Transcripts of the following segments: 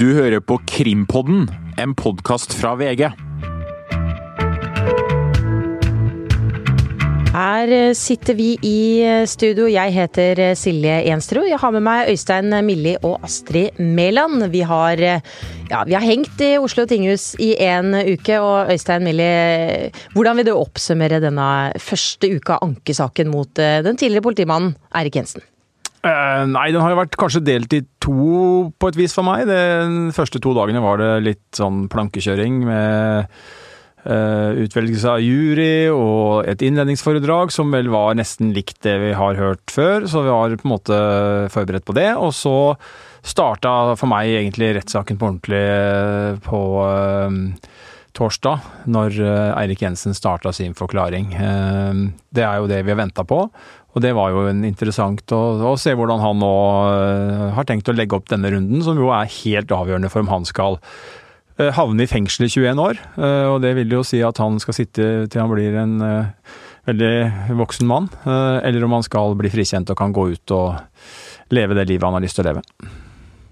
Du hører på Krimpodden, en podkast fra VG. Her eh, sitter vi i eh, studio. Jeg heter eh, Silje Enstro. Jeg har med meg Øystein Milli og Astrid Mæland. Vi ja, vi har hengt i Oslo tinghus i en uke. Og Øystein Milli, hvordan vil du oppsummere denne første uka ankesaken mot den tidligere politimannen Eirik Jensen? Uh, nei, den har jo vært kanskje delt i to på et vis for meg. De første to dagene var det litt sånn plankekjøring med uh, utvelgelse av jury og et innledningsforedrag som vel var nesten likt det vi har hørt før, så vi var på en måte forberedt på det. Og så starta for meg egentlig rettssaken på ordentlig eh, på uh, torsdag, når Eirik Jensen starta sin forklaring. Det er jo det vi har venta på. Og det var jo interessant å, å, se hvordan han nå uh, har tenkt å legge opp denne runden, som jo er helt avgjørende for om han skal uh, havne i fengsel i 21 år. Uh, og det vil jo si at han skal sitte til han blir en veldig voksen mann, eller om han skal bli frikjent og kan gå ut og leve det livet han har lyst til å leve.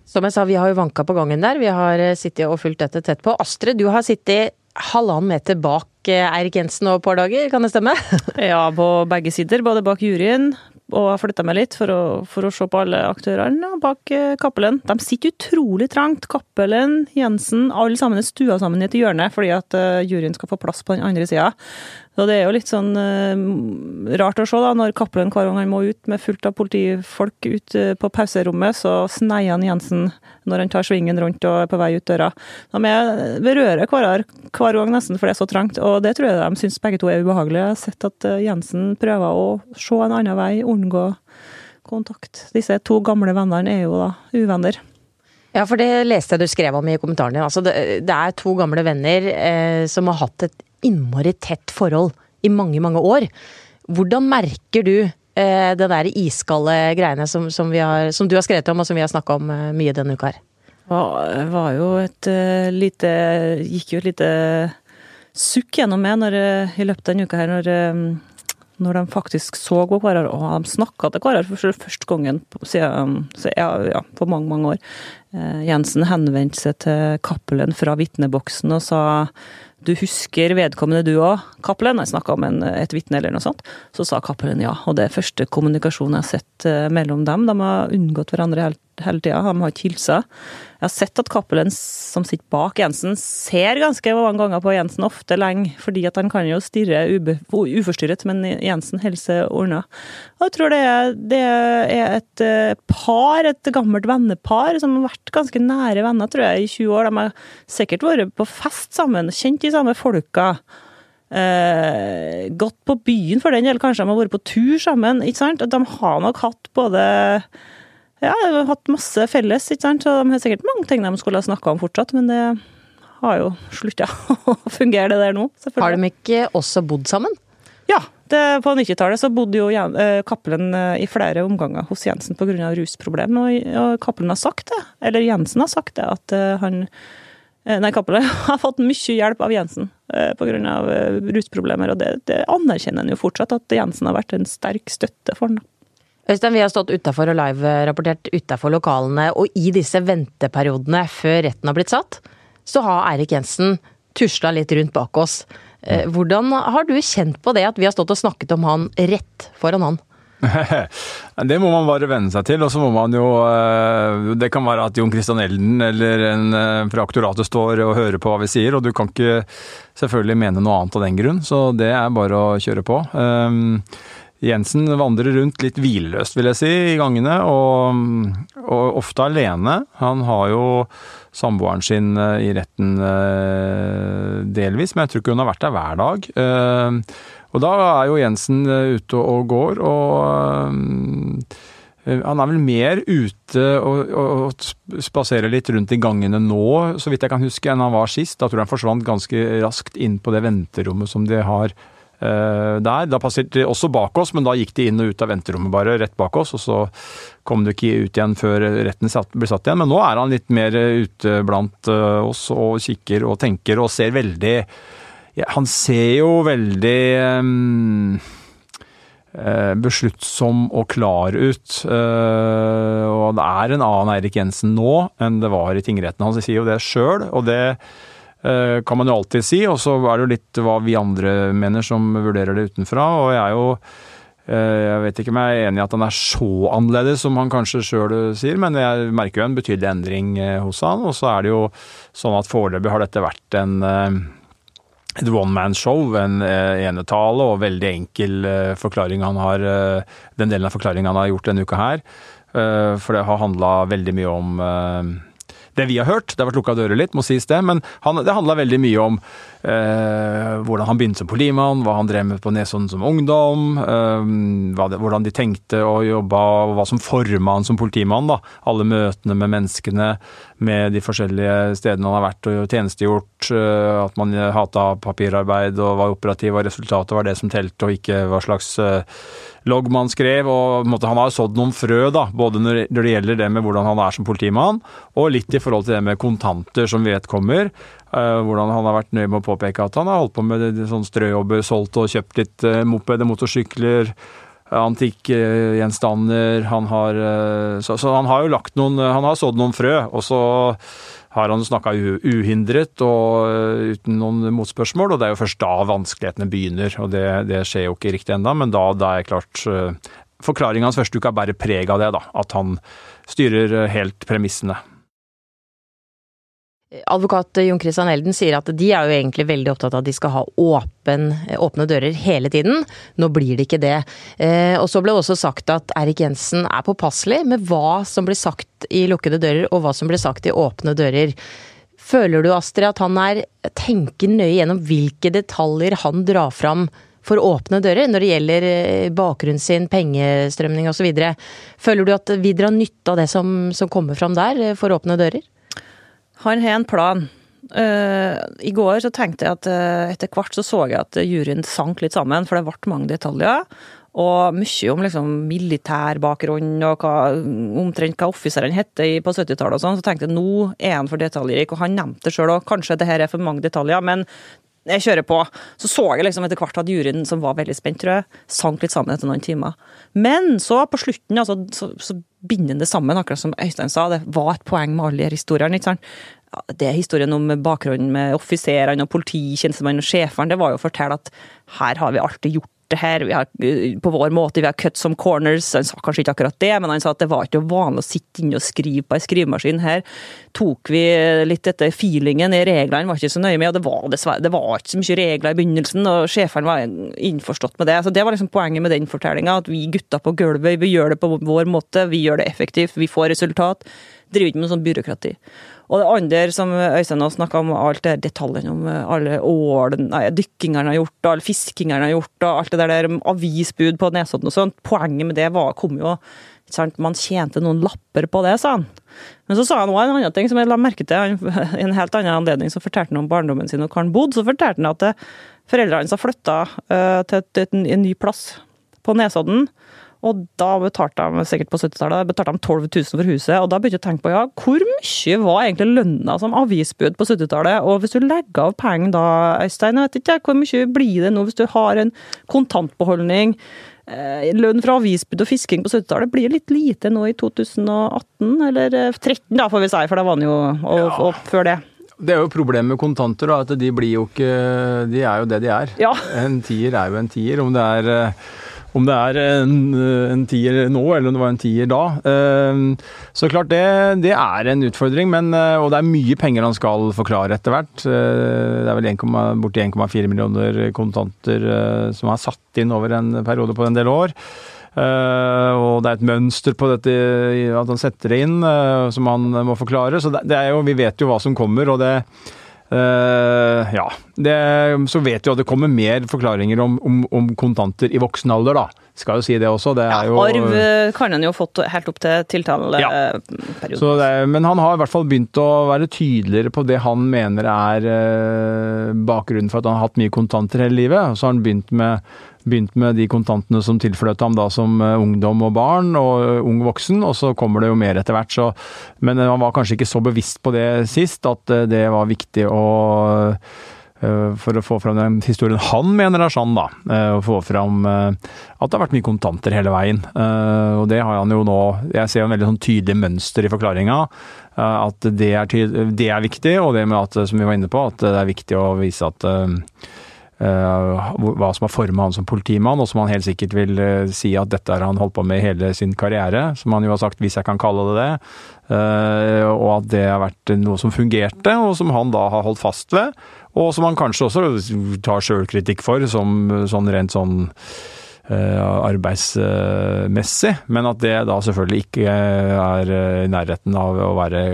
Som jeg sa, vi har jo vanka på gangen der. Vi har sittet og fulgt dette tett på. Astrid, du har sittet halvannen meter bak Eirik Jensen og et par dager, kan det stemme? ja, på begge sider. Både bak juryen, og jeg flytta meg litt for å, for å, se på alle aktørene bak eh, Cappelen. De sitter utrolig trangt. Cappelen, Jensen, alle sammen er stua sammen i et hjørne fordi at uh, juryen skal få plass på den andre sida. Så det er jo litt sånn uh, rart å se, da, når Cappelen hver gang han må ut med fullt av politifolk ut uh, på pauserommet, så sneier han Jensen når han tar svingen rundt og er på vei ut døra. De berører hverandre hver gang nesten, for det er så trangt. Og det tror jeg de syns begge to er ubehagelig. Jeg har sett at uh, Jensen prøver å se en annen vei, unngå kontakt. Disse to gamle vennene er jo da uvenner. Ja, for det leste jeg du skrev om i kommentaren din. Altså, det, er to gamle venner eh, som har hatt et innmari tett forhold i mange, mange år. Hvordan merker du eh, det der iskalde greiene som, som, har, som, du har skrevet om, og som vi har snakka om eh, mye denne uka her? Det var jo et uh, lite Gikk jo et lite sukk gjennom meg når, i løpet av denne uka her, når, når de faktisk så på hverandre, og de snakka til hverandre for første gangen siden, ja, ja, på mange, mange år. Jensen henvendte seg til Cappelen fra vitneboksen og sa du husker vedkommende du òg, Cappelen? Jeg snakka om en, et vitne eller noe sånt. Så sa Cappelen ja. Og det er første kommunikasjon jeg har sett uh, mellom dem. De har unngått hverandre hele, hele tida. De har ikke hilsa. Jeg har sett at Cappelen, som sitter bak Jensen, ser ganske mange ganger på Jensen, ofte lenge, fordi at han kan jo stirre ube, uforstyrret, men Jensen holder seg unna. Og jeg tror det er, det er et eh, par, et gammelt vennepar, som har vært ganske nære venner, tror jeg, i 20 år. De har sikkert vært på fest sammen, kjent de samme folka. Eh, gått på byen for den del, kanskje de har vært på tur sammen. ikke sant? De har nok hatt både ja, de har hatt masse felles, ikke sant. Så de har sikkert mange ting de skulle ha snakka om fortsatt, men det har jo slutta å fungere, det der nå. Har de ikke også bodd sammen? Ja. Det, på 90-tallet så bodde jo eh, Cappelen eh, i flere omganger hos Jensen pga. rusproblem, og, og Cappelen har sagt det, eller Jensen har sagt det, at uh, han Nei, Cappelen har fått mye hjelp av Jensen uh, pga. Uh, rusproblemer, og det, det anerkjenner han jo fortsatt, at Jensen har vært en sterk støtte for ham. Øystein, vi har stått utafor og live-rapportert utafor lokalene, og i disse venteperiodene før retten har blitt satt, så har Eirik Jensen tusla litt rundt bak oss. Eh, hvordan har du kjent på det at vi har stått og snakket om han rett foran han? det må man bare venne seg til. Og så må man jo eh, Det kan være at Jon Christian Elden eller en eh, fra aktoratet står og hører på hva vi sier, og du kan ikke selvfølgelig mene noe annet av den grunn, så det er bare å kjøre på. Jensen vandrer rundt litt hvileløst, vil jeg si, i gangene, og, og ofte alene. Han har jo samboeren sin eh, i retten eh, delvis, men jeg tror ikke hun har vært der hver dag. Eh, og da er jo Jensen ute og går, og han er vel mer ute og, og, og, spaserer litt rundt i gangene nå, så vidt jeg kan huske, enn han var sist. Da tror jeg han forsvant ganske raskt inn på det venterommet som de har Uh, der. Da passerte de også bak oss, men da gikk de inn og ut av venterommet bare, rett bak oss. Og så kom de ikke ut igjen før retten satt, ble satt igjen. Men nå er han litt mer ute blant oss og kikker og tenker og ser veldig ja, Han ser jo veldig um, besluttsom og klar ut. Eh, og det er en annen Eirik Jensen nå enn det var i tingretten. Han sier jo det sjøl, og det kan man jo alltid si. Og så er det jo litt hva vi andre mener som vurderer det utenfra. Og jeg er jo jeg vet ikke om jeg er enig i at han er så annerledes som han kanskje sjøl sier, men jeg merker jo en betydelig endring hos han. Og så er det jo sånn at foreløpig har dette vært en et one man show, en enetale og veldig enkel forklaring han har Den delen av forklaringen han har gjort denne uka her. For det har handla veldig mye om det vi har hørt. Det har vært lukka dører litt, må sies det. Men han, det handla veldig mye om eh, hvordan han begynte som politimann, hva han drev med på Nesodden som ungdom, eh, det, hvordan de tenkte og jobba, og hva som forma han som politimann. da. Alle møtene med menneskene, med de forskjellige stedene han har vært og tjenestegjort. Eh, at man hata papirarbeid og var operativ, og resultatet var det som telte, og ikke hva slags eh, logg man skrev. og måte, Han har sådd noen frø, da, både når det gjelder det med hvordan han er som politimann, og litt i forhold til det med kontanter som vi vet kommer. Uh, hvordan han har vært nøye med å påpeke at han har holdt på med sånn strøjobber, solgt og kjøpt litt uh, mopeder, motorsykler. Antikkgjenstander. Han har uh, så, så, han har jo lagt noen Han har sådd noen frø, og så har han snakka uhindret og uten noen motspørsmål, og det er jo først da vanskelighetene begynner. og Det, det skjer jo ikke riktig ennå, men da, da er klart Forklaringa hans første uke er bare preg av det, da. At han styrer helt premissene. Advokat Jon Christian Elden sier at de er jo egentlig veldig opptatt av at de skal ha åpen, åpne dører hele tiden. Nå blir det ikke det. Eh, og så ble det også sagt at Erik Jensen er påpasselig med hva som blir sagt i lukkede dører, og hva som blir sagt i åpne dører. Føler du, Astrid, at han er tenker nøye gjennom hvilke detaljer han drar fram for åpne dører når det gjelder eh, bakgrunnen sin, pengestrømning osv.? Føler du at vi drar nytte av det som, som kommer fram der eh, for åpne dører? Han har en plan. Uh, I går så tenkte jeg at uh, etter hvert så så jeg at juryen sank litt sammen, for det ble mange detaljer. Og mye om liksom militærbakgrunn og hva, omtrent hva offiserene het på 70-tallet og sånn. Så tenkte jeg nå er han for detaljrik, og han nevnte det sjøl òg. Kanskje det her er for mange detaljer, men jeg kjører på. Så så jeg liksom etter hvert at juryen, som var veldig spent, tror jeg, sank litt sammen etter noen timer. Men så på slutten altså, så, så binder det sammen, akkurat som Øystein sa. Det var et poeng med alle de historiene. ikke sant? det er historien om bakgrunnen med offiserene og polititjenestemenn og sjefene. Det var jo å fortelle at her har vi alltid gjort det her vi har, eh, på vår måte. Vi har cut some corners. Han sa kanskje ikke akkurat det, men han sa at det var ikke vanlig å sitte inne og skrive på ei skrivemaskin. Her tok vi litt dette feelingen i reglene, var ikke så nøye med. og Det var dessverre det var ikke så mye regler i begynnelsen, og sjefene var innforstått med det. Så Det var liksom poenget med den fortellinga, at vi gutta på gulvet, vi gjør det på vår måte, vi gjør det effektivt, vi får resultat. Driver ikke med sånn byråkrati. Og det andre som Øystein har snakka om, alt det detaljene om eh, alle ålen, dykkingene han har gjort, og alle fiskingene han har gjort, og alt det der avisbud på Nesodden og sånt. Poenget med det var, kom jo Man tjente noen lapper på det, sa han. Men så sa han òg en annen ting som jeg la merke til. I en helt annen anledning så fortalte han om barndommen sin og hvor han bodde. Så fortalte han at eh, foreldrene hans har flytta til, til en ny plass på Nesodden. Og da betalte de sikkert på 70-tallet betalte de 12 000 for huset. Og da begynte jeg å tenke på ja, hvor mye var egentlig lønna som avisbud på 70-tallet? Og hvis du legger av penger da, Øystein, jeg vet ikke hvor mye blir det nå hvis du har en kontantbeholdning? Eh, lønn fra avisbud og fisking på 70-tallet blir litt lite nå i 2018, eller 2013 eh, da, får vi si, for da var den jo og, ja. og før det. Det er jo problemet med kontanter, da, at de blir jo ikke De er jo det de er. Ja. En tier er jo en tier. Om det er eh, om det er en, en, tier nå, eller om det var en tier da. Ehm, så klart, det, det er en utfordring, men, eh, og det er mye penger han skal forklare etter hvert. Eh, det er vel 1, borti 1,4 millioner kontanter eh, som er satt inn over en periode på en del år. og det er et mønster på dette, at han setter det inn, som han må forklare. Så det, det er jo, vi vet jo hva som kommer, og det ja. Det, så vet vi at det kommer mer forklaringer om, om, om, kontanter i voksen alder, da. Skal jo si det også. Det ja, jo, arv eh, kan han jo ha fått helt opp til tiltaleperioden. Ja. men han har i hvert fall begynt å være tydeligere på det han mener er uh, bakgrunnen for at han har hatt mye kontanter hele livet. Så har han begynt med begynt med de kontantene som tilfløt ham da som eh, ungdom og barn og eh, ung voksen, og så kommer det jo mer etter hvert. Så, men han var kanskje ikke så bevisst på det sist, at eh, det var viktig å eh, for å få fram den historien han mener er sann, da. eh, Og få fram eh, at det har vært mye kontanter hele veien. Eh, Og det har han jo nå Jeg ser jo en veldig sånn tydelig mønster i forklaringa. At det er, tyd- det er viktig, og det med at, som vi var inne på, at det er viktig å vise at eh, eh, hva som har formet han som politimann, og som han helt sikkert vil eh, si at dette har han holdt på med hele sin karriere, som han jo har sagt, hvis jeg kan kalle det det. Eh, og at det har vært noe som fungerte, og som han da har holdt fast ved. Og som han kanskje også tar sjølkritikk for, som sånn rent sånn eh, arbeidsmessig, men at det da selvfølgelig ikke er eh, i nærheten av å være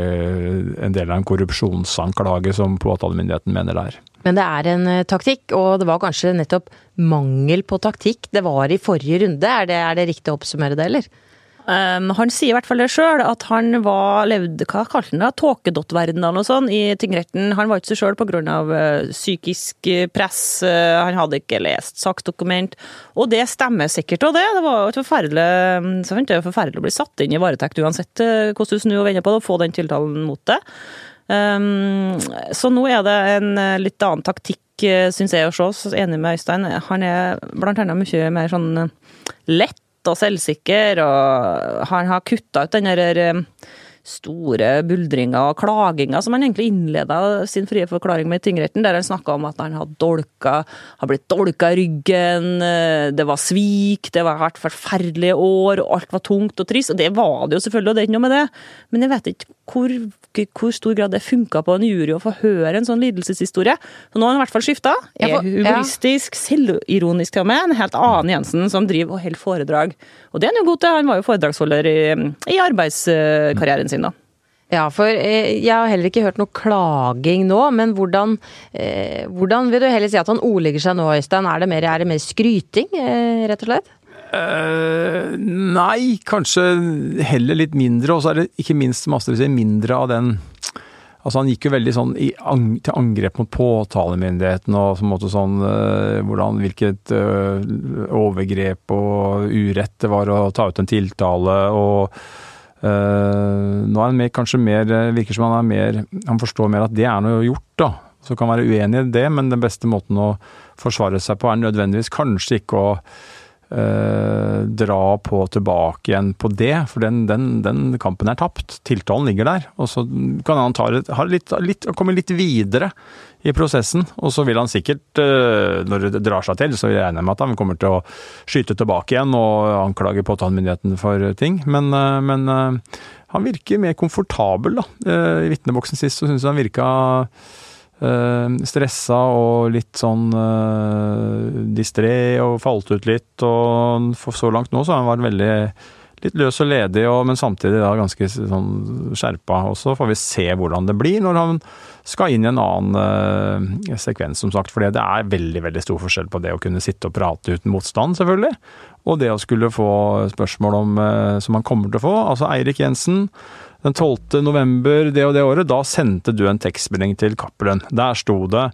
en del av en korrupsjonsanklage som påtalemyndigheten mener det er. Men det er en eh, taktikk, og det var kanskje nettopp mangel på taktikk det var i forrige runde. Er det, er det riktig å oppsummere det, eller? Um, han sier i hvert fall det sjøl, at han var, levd hva kalte han det, tåkedottverden eller noe sånt i tingretten. Han var ikke seg sjøl pga. Uh, psykisk press, uh, han hadde ikke lest saksdokument. Og det stemmer sikkert, og det. Det var jo forferdelig, er forferdelig å bli satt inn i varetekt uansett hvordan du snur og vender på det, og få den tiltalen mot det. Um, så nå er det en litt annen taktikk, syns jeg å se. Enig med Øystein. Han er blant annet mye mer sånn lett og selvsikker, og han har kutta ut den der uh, store buldringer og klaginger som han egentlig innleda sin frie forklaring med i tingretten, der han snakka om at han hadde dolka, har blitt dolka i ryggen, uh, det var svik, det var vært forferdelige år, og alt var tungt og trist. Og det var det jo selvfølgelig, og det er ikke noe med det. Men jeg vet ikke hvor, hvor stor grad det funka på en jury å få høre en sånn lidelseshistorie. Så nå har han i hvert fall skifta. Er humoristisk, selvironisk til og med. En helt annen Jensen som driver og holder foredrag. Og det er han jo god til. Han var jo foredragsholder i, i arbeidskarrieren sin, da. Ja, for eh, jeg har heller ikke hørt noe klaging nå, men hvordan, eh, hvordan vil du heller si at han ordlegger seg nå, Øystein? Er det mer, er det mer skryting, eh, rett og slett? Uh, nei, kanskje heller litt mindre, og så er det ikke minst Astrid sier, mindre av den Altså Han gikk jo veldig sånn i, ang, til angrep mot påtalemyndigheten og på en måte sånn eh, hvordan, Hvilket eh, overgrep og urett det var å ta ut en tiltale. og eh, Nå er han mer, kanskje mer Virker som han er mer Han forstår mer at det er noe gjort, da. Så kan være uenig i det, men den beste måten å forsvare seg på er nødvendigvis kanskje ikke å uh, dra på tilbake igjen på det, for den, den, den kampen er tapt. Tiltalen ligger der. Og så kan han ta litt, litt, komme litt videre i prosessen. Og så vil han sikkert, eh, når det drar seg til, så regner jeg med at han kommer til å skyte tilbake igjen og anklage påtalemyndigheten for ting. Men, eh, men eh, han virker mer komfortabel, da. I vitneboksen sist så syns jeg han virka stressa og litt sånn distré og falt ut litt. Og for så langt nå så har han vært veldig litt løs og ledig, men samtidig da ganske sånn skjerpa. Og så får vi se hvordan det blir når han skal inn i en annen eh, sekvens, som sagt. For det er veldig veldig stor forskjell på det å kunne sitte og prate uten motstand, selvfølgelig. Og det å skulle få spørsmål om, eh, som man kommer til å få. Altså Eirik Jensen, den 12. november det og det året, da sendte du en tekstmelding til Cappelen. Der sto det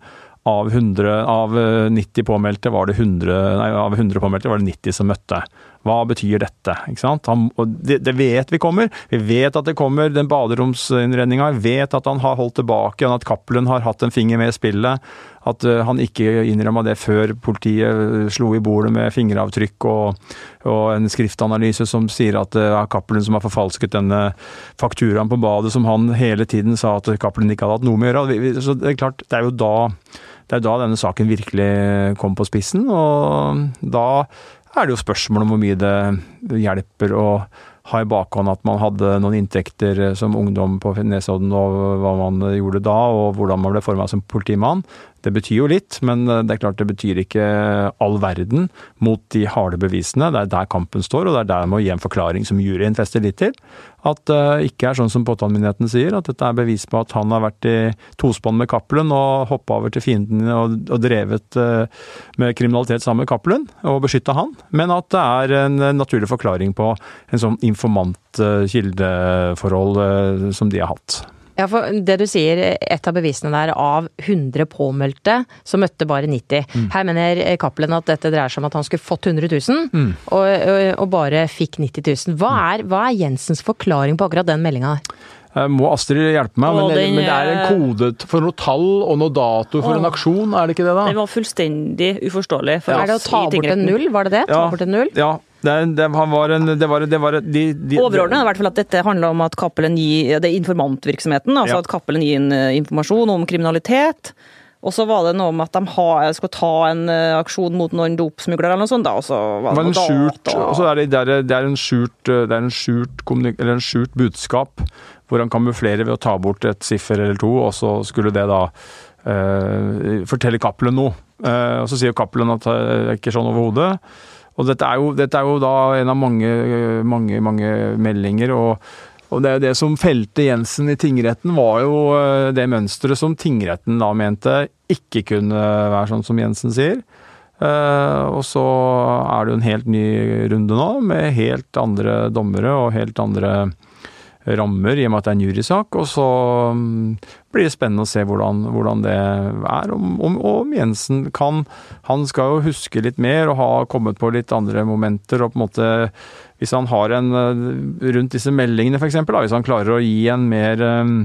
av, 100, av eh, 90 påmeldte var det 100, nei, av 100 påmeldte var det 90 som møtte. Hva betyr dette? Han, det, det vet vi kommer. Vi vet at det kommer den baderomsinnredninga. Vet at han har holdt tilbake, at Cappelen har hatt en finger med i spillet. At uh, han ikke innrømma det før politiet uh, slo i bordet med fingeravtrykk og, og en skriftanalyse som sier at det er Cappelen som har forfalsket denne fakturaen på badet, som han hele tiden sa at Cappelen ikke hadde hatt noe med å gjøre. Så det er klart, det er jo da det er da denne saken virkelig kom på spissen, og da er det jo spørsmål om hvor mye det hjelper å ha i bakhånd at man hadde noen inntekter som ungdom på Nesodden, og hva man gjorde da, og hvordan man ble forma som politimann. Det betyr jo litt, men det er klart det betyr ikke all verden mot de harde bevisene. Det er der kampen står, og det er der må gi en forklaring som juryen fester litt til. At det ikke er sånn som påtalemyndigheten sier, at dette er bevis på at han har vært i tospann med Cappelen og hoppa over til fienden og, og drevet eh, med kriminalitet sammen med Cappelen og beskytta han, men at det er en naturlig forklaring på en sånn informant-kildeforhold eh, som de har hatt. Ja, for det du sier, et av bevisene der, av 100 påmeldte, så møtte bare 90. Her mener Cappelen at dette dreier seg om at han skulle fått 100 000, og, og, og bare fikk 90 000. Hva er, hva er Jensens forklaring på akkurat den meldinga her? Eh, Må Astrid hjelpe meg? Men, det- den, men det er en eh, kode for noe tall og noe dato for Å. en aksjon, er det ikke det da? Den var fullstendig uforståelig for Er det å ta bort en null, var det det? Ta bort en null? Ja, det, det, var en, det var, det var de, de, Overordnet er i hvert fall at dette handler om at Cappelen gir det er informantvirksomheten. altså Ja. at Cappelen gir eh, informasjon om kriminalitet. Og så var det noe om at de skulle ta en eh, aksjon mot noen dopsmuglere eller noe sånt. da, og så var Det det var en noe skjult, og så er det, det, er, det er en skjult, det er en skjult, eller en skjult budskap hvor han kamuflerer ved å ta bort et siffer eller to, og så skulle det da eh, fortelle Cappelen noe. Eh, og så sier Cappelen at det er ikke sånn overhodet. Og dette er, jo, dette er jo da en av mange, mange, mange meldinger. og og det, det som felte Jensen i tingretten, var jo eh, det mønsteret som tingretten da mente ikke kunne være sånn som Jensen sier. Eh, og så er det jo en helt ny runde nå, med helt andre dommere og helt andre rammer, i og med at det er en jurysak. Og så mm, blir det spennende å se hvordan, hvordan det er. Om, om, om Jensen kan Han skal jo huske litt mer og ha kommet på litt andre momenter. og på en måte Hvis han har en eh, rundt disse meldingene, f.eks., hvis han klarer å gi en mer eh,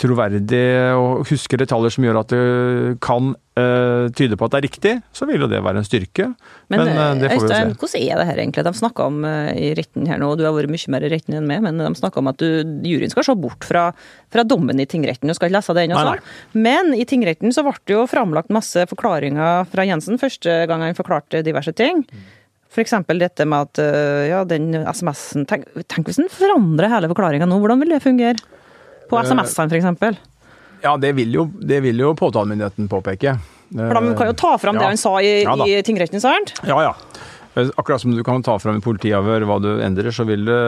troverdig og husker detaljer som gjør at det kan uh, tyde på at det er riktig, så vil jo det være en styrke. Men, Men, uh, det får vi jo Øystein, se. hvordan er det her egentlig? De snakka om uh, i retten her nå, og du har vært mye mer i retten enn meg, men de snakka om at du, juryen skal se bort fra, fra dommen i tingretten, du skal ikke lese den og sånn. Men i tingretten så ble det jo framlagt masse forklaringer fra Jensen første gang han forklarte diverse ting. For eksempel dette med at ja, den SMS-en tenk, tenk hvis den forandrer hele forklaringa nå, hvordan vil det fungere? På Eh, SMS-ene, for eksempel. Ja, det vil jo, det vil jo påtalemyndigheten påpeke. For de kan jo ta fram det han sa i, Ja i tingretten, sant? Ja, ja. Akkurat som du kan ta fram i politiavhør hva du endrer, så vil det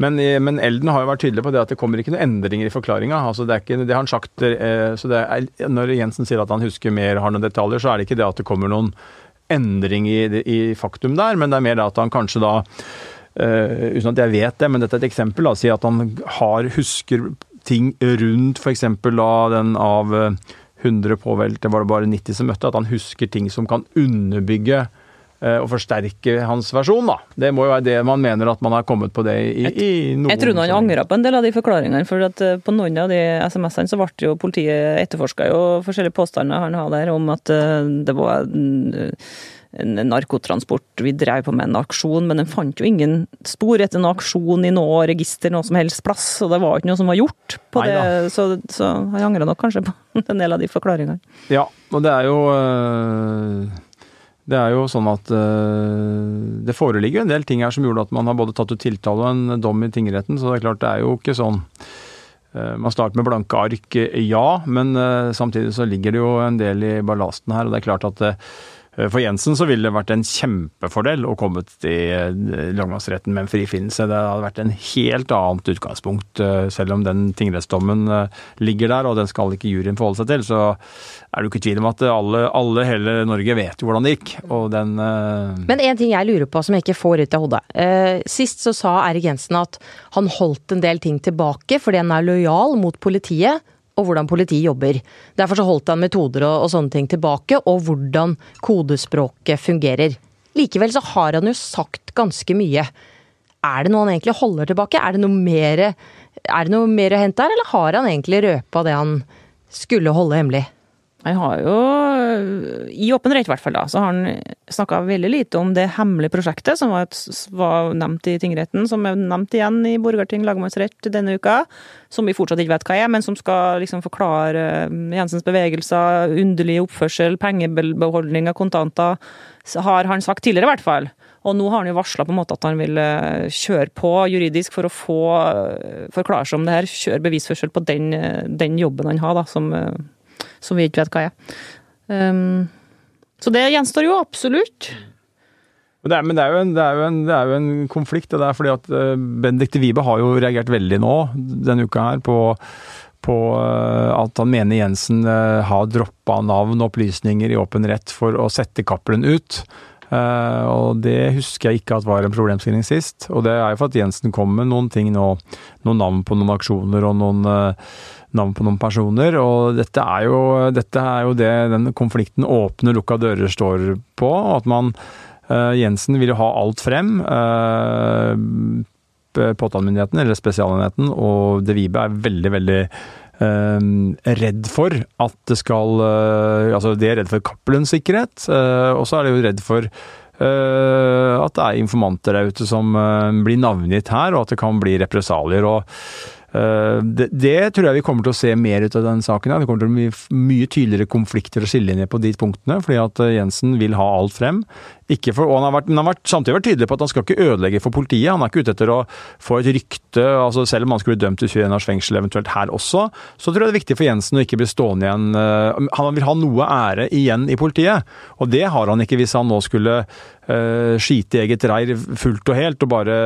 men, men Elden har jo vært tydelig på det at det kommer ikke noen endringer i forklaringa. Altså det, det har han sagt, eh, så det er, når Jensen sier at han husker mer, har noen detaljer, så er det ikke det at det kommer noen endring i, i faktum der, men det er mer det at han kanskje da eh, Uten at jeg vet det, men dette er et eksempel. da, Si at han har, husker ting rundt f.eks. den av eh, 100 påvelte, var det bare 90 som møtte, at han husker ting som kan underbygge eh, og forsterke hans versjon. da. Det må jo være det man mener at man har kommet på det i, i noen Jeg tror han angra på en del av de forklaringene, for at eh, på noen av de SMS-ene så ble jo politiet etterforska jo forskjellige påstander han har der om at eh, det var en narkotransport, vi drev på med en aksjon, men den fant jo ingen spor etter en aksjon i noe register, noe som helst plass, og det var ikke noe som var gjort på Neida. det, så, så jeg angrer nok kanskje på en del av de forklaringene. Ja, og det er jo øh, Det er jo sånn at øh, det foreligger en del ting her som gjorde at man har både tatt ut tiltale og en dom i tingretten, så det er klart det er jo ikke sånn øh, man starter med blanke ark, ja, men samtidig så ligger det jo en del i ballasten her. og det er klart at for Jensen så ville det vært en kjempefordel å komme til langmannsretten med en frifinnelse. Det hadde vært en helt annet utgangspunkt, øh, selv om den tingrettsdommen ligger der, og den skal ikke juryen forholde seg til. Så er det jo ikke tvil om at alle, alle hele Norge vet jo hvordan det gikk. Og den Men en ting jeg lurer på som jeg ikke får ut av hodet. Eh, sist så sa Erik Jensen at han holdt en del ting tilbake fordi han er lojal mot politiet og hvordan politiet jobber. Derfor så holdt han metoder og, og sånne ting tilbake, og hvordan kodespråket fungerer. Likevel så har han jo sagt ganske mye. Er det noe han egentlig holder tilbake? Er det noe mer, er det noe mer å hente her, eller har han egentlig røpa det han skulle holde hemmelig? Han har jo, i åpen rett i hvert fall, da, så har han snakka veldig lite om det hemmelige prosjektet som var, var nevnt i tingretten, som er nevnt igjen i Borgarting lagmannsrett denne uka, som vi fortsatt ikke vet hva er, men som skal liksom forklare eh, Jensens bevegelser, underlig oppførsel, pengebeholdning av kontanter, har han sagt tidligere i hvert fall. Og nå har han jo varsla at han vil eh, kjøre på juridisk for å få eh, forklare seg om det her, kjøre bevisførsel på den, eh, den jobben han har, da, som som vi ikke vet hva er. Um, så det gjenstår jo absolutt. Det er, men det er, en, det, er en, det er jo en konflikt. Det er fordi at uh, Benedicte Wibe har jo reagert veldig nå denne uka her på, på eh, at han mener Jensen eh, har droppa navn og opplysninger i åpen rett for å sette Cappelen ut. Uh, og det husker jeg ikke at var en problemstilling sist. Og det er jo for at Jensen kom med noen ting nå. Noen navn på noen aksjoner og noen eh, navn på noen personer. Og dette er jo, dette er jo det den konflikten åpne, lukka dører står på. At man uh, Jensen vil jo ha alt frem. Uh, påtalemyndigheten, eller Spesialenheten, og De Vibe er veldig, veldig eh, redd for at det skal eh, Altså, de er redd for Cappelens sikkerhet, eh, og så er de jo redd for eh, at det er informanter der ute som blir navngitt her, og at det kan bli represalier. og det, det tror jeg vi kommer til å se mer ut av den saken. Det kommer til å bli mye tydeligere konflikter og skillelinjer på de punktene, fordi at eh, Jensen vil ha alt frem. For, og han har, vært, han har vært, samtidig vært tydelig på at han skal ikke ødelegge for politiet. Han er ikke ute etter å få et rykte, altså selv om han skulle bli dømt til 21 års fengsel eventuelt her også, så tror jeg det er viktig for Jensen å ikke bli stående igjen eh, Han vil ha noe ære igjen i politiet, og det har han ikke hvis han nå skulle eh, skite i eget reir fullt og helt, og bare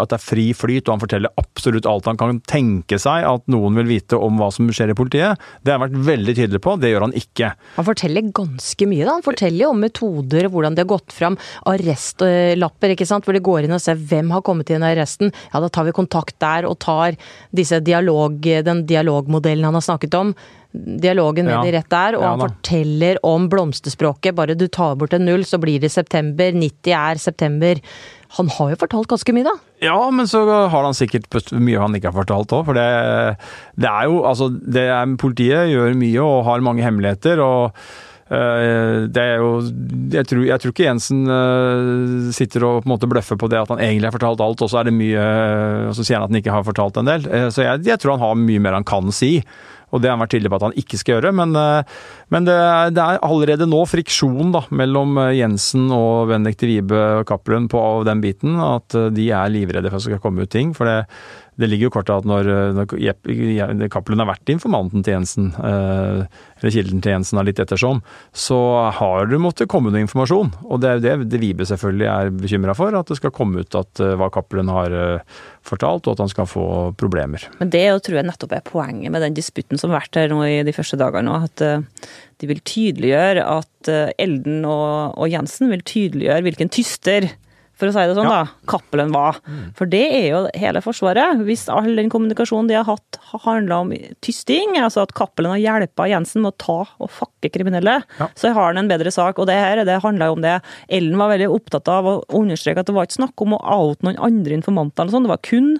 at det er fri flyt, og han forteller absolutt alt han kan tenke seg at noen vil vite om hva som skjer i politiet. Det har han vært veldig tydelig på, det gjør han ikke. Han forteller ganske mye, da. Han forteller jo om metoder, hvordan de har gått fram. Arrestlapper, ikke sant. Hvor de går inn og ser hvem har kommet inn i arresten. Ja, da tar vi kontakt der og tar disse dialog, den dialogmodellen han har snakket om. Dialogen med Ja. de rett der, og Ja, han forteller om blomsterspråket. Bare du tar bort en null, så blir det september. 90 er september. Han har jo fortalt ganske mye, da. Ja, men så har han sikkert mye han ikke har fortalt òg. For det, det er jo Altså, det er, politiet gjør mye og har mange hemmeligheter. og øh, det er jo jeg tror, jeg tror ikke Jensen øh, sitter og på en måte bløffer på det at han egentlig har fortalt alt, og så er det mye øh, Og så sier han at han ikke har fortalt en del. Eh, Så jeg, jeg tror han har mye mer han kan si. Og det har han vært tydelig på at han ikke skal gjøre. Men, øh, men det, er- det er allerede nå friksjon da, mellom øh, Jensen og Bendik de og Cappelen på den biten. At øh, de er livredde for at det skal komme ut ting. For det, det ligger jo kort kortet at når, når Cappelen har vært informanten til Jensen, eller kilden til Jensen litt ettersom, så har det måttet komme noe informasjon. Og det er jo det, det Vibe selvfølgelig er bekymra for, at det skal komme ut at hva Cappelen har fortalt, og at han skal få problemer. Men det tror jeg nettopp er poenget med den disputten som har vært her nå i de første dagene. At eh, de vil tydeliggjøre at eh, Elden og, og Jensen vil tydeliggjøre hvilken tyster for å si det sånn, Ja. da, Cappelen var. For det er jo hele Forsvaret. Hvis all den kommunikasjonen de har hatt har handla om tysting, altså at Cappelen har hjelpa Jensen med å ta og fakke kriminelle, Ja. så har han en bedre sak. Og det her det handla jo om det. Ellen var veldig opptatt av å understreke at det var ikke snakk om å oute noen andre informanter, eller sånn, det var kun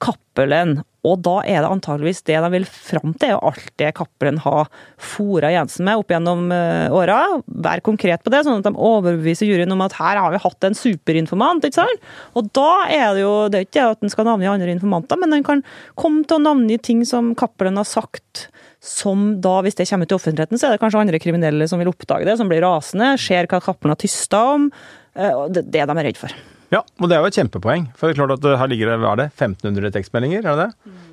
Cappelen. Og da er det antageligvis det de vil fram til, er jo alt det Cappelen har fora Jensen med opp gjennom eh, åra. Vær konkret på det, sånn at de overbeviser juryen om at her har vi hatt en superinformant. ikke sant? Og da er det jo det er ikke at en skal navngi andre informanter, men en kan komme til å navngi ting som Cappelen har sagt. Som da, hvis det kommer ut i offentligheten, så er det kanskje andre kriminelle som vil oppdage det, som blir rasende, ser hva Cappelen har tysta om. eh, Og det, det de er redd for. Ja, og det er jo et kjempepoeng. For det er klart at uh, her ligger det hva er det, 1500 tekstmeldinger, er det det? Mm.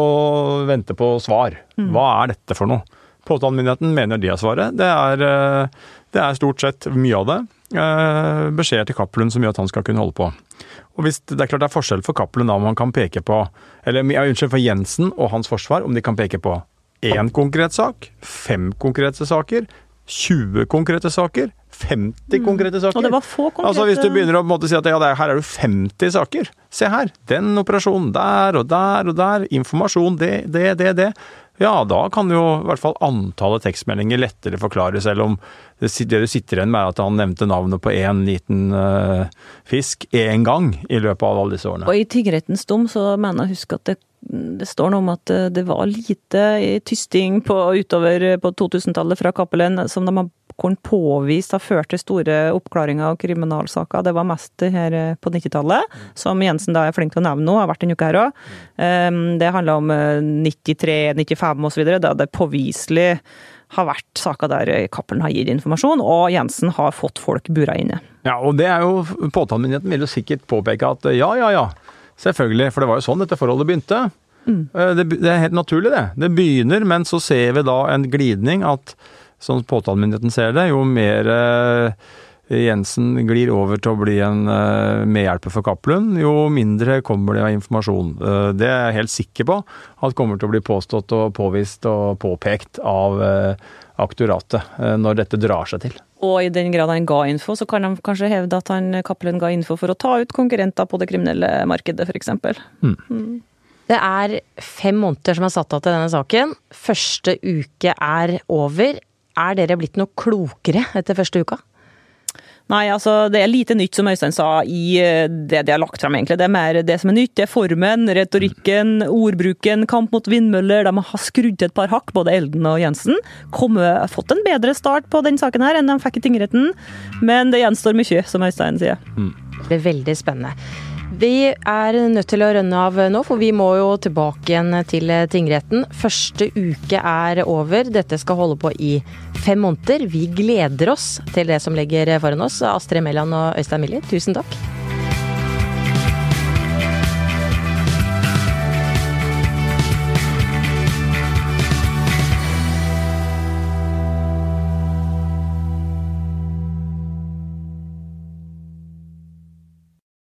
og venter på svar. Hva er dette for noe? Påtalemyndigheten mener de har svaret. Det er, uh, det er stort sett mye av det. Beskjeder til Cappelen som gjør at han skal kunne holde på. Og hvis Det er klart det er forskjell for Cappelen om han kan peke på Eller ja, unnskyld, for Jensen og hans forsvar, om de kan peke på én konkret sak, fem konkrete saker, 20 konkrete saker, 50 konkrete saker. Og det var få konkrete Altså Hvis du begynner å måte si at ja, er, her er det 50 saker. Se her. Den operasjonen der og der og der. Informasjon, det, det, det, det. Ja, da kan jo i hvert fall antallet tekstmeldinger lettere forklare, selv om det, det du sitter igjen med er at han nevnte navnet på én liten uh, fisk én gang i løpet av alle disse årene. Og i tingrettens dom så mener jeg å huske at det, det står noe om at eh, det var lite tysting på, utover eh, på 2000-tallet fra Cappelen som de har påvist har ført til store oppklaringer av kriminalsaker. Det var mest her eh, på 90-tallet, som Jensen da er flink til å nevne nå, har vært denne uka her òg. Det handla om eh, 93, 95 osv., da det påviselig har vært saker der eh, Cappelen har gitt informasjon, og Jensen har fått folk bura inne. Ja, og det er jo Påtalemyndigheten vil jo sikkert påpeke at ja, ja, ja. Selvfølgelig. For det var jo sånn dette forholdet begynte. Mm. Det, det er helt naturlig, det. Det begynner, men så ser vi da en glidning at sånn påtalemyndigheten ser det, jo mer eh, Jensen glir over til å bli en eh, medhjelper for Cappelund, jo mindre kommer det av informasjon. Eh, det er jeg helt sikker på at kommer til å bli påstått og påvist og påpekt av eh, aktoratet eh, når dette drar seg til. Og i den grad han ga info, så kan han kanskje hevde at han Cappelen ga info for å ta ut konkurrenter på det kriminelle markedet, f.eks. Det er fem måneder som er satt av til denne saken. Første uke er over. Er dere blitt noe klokere etter første uka? Nei, altså det er lite nytt, som Øystein sa, i eh, det de har lagt frem, egentlig. Det er mer det som er nytt. Det er formen, retorikken, ordbruken, kamp mot vindmøller. De har skrudd til et par hakk, både Elden og Jensen. Komme, fått en bedre start på den saken her enn de fikk i tingretten. Men det gjenstår mye, som Øystein sier. Det er veldig spennende. Vi er nødt til å rønne av nå, for vi må jo tilbake igjen til tingretten. Første uke er over. Dette skal holde på i fem måneder. Vi gleder oss til det som ligger foran oss. Astrid Mæland og Øystein Millie, tusen takk.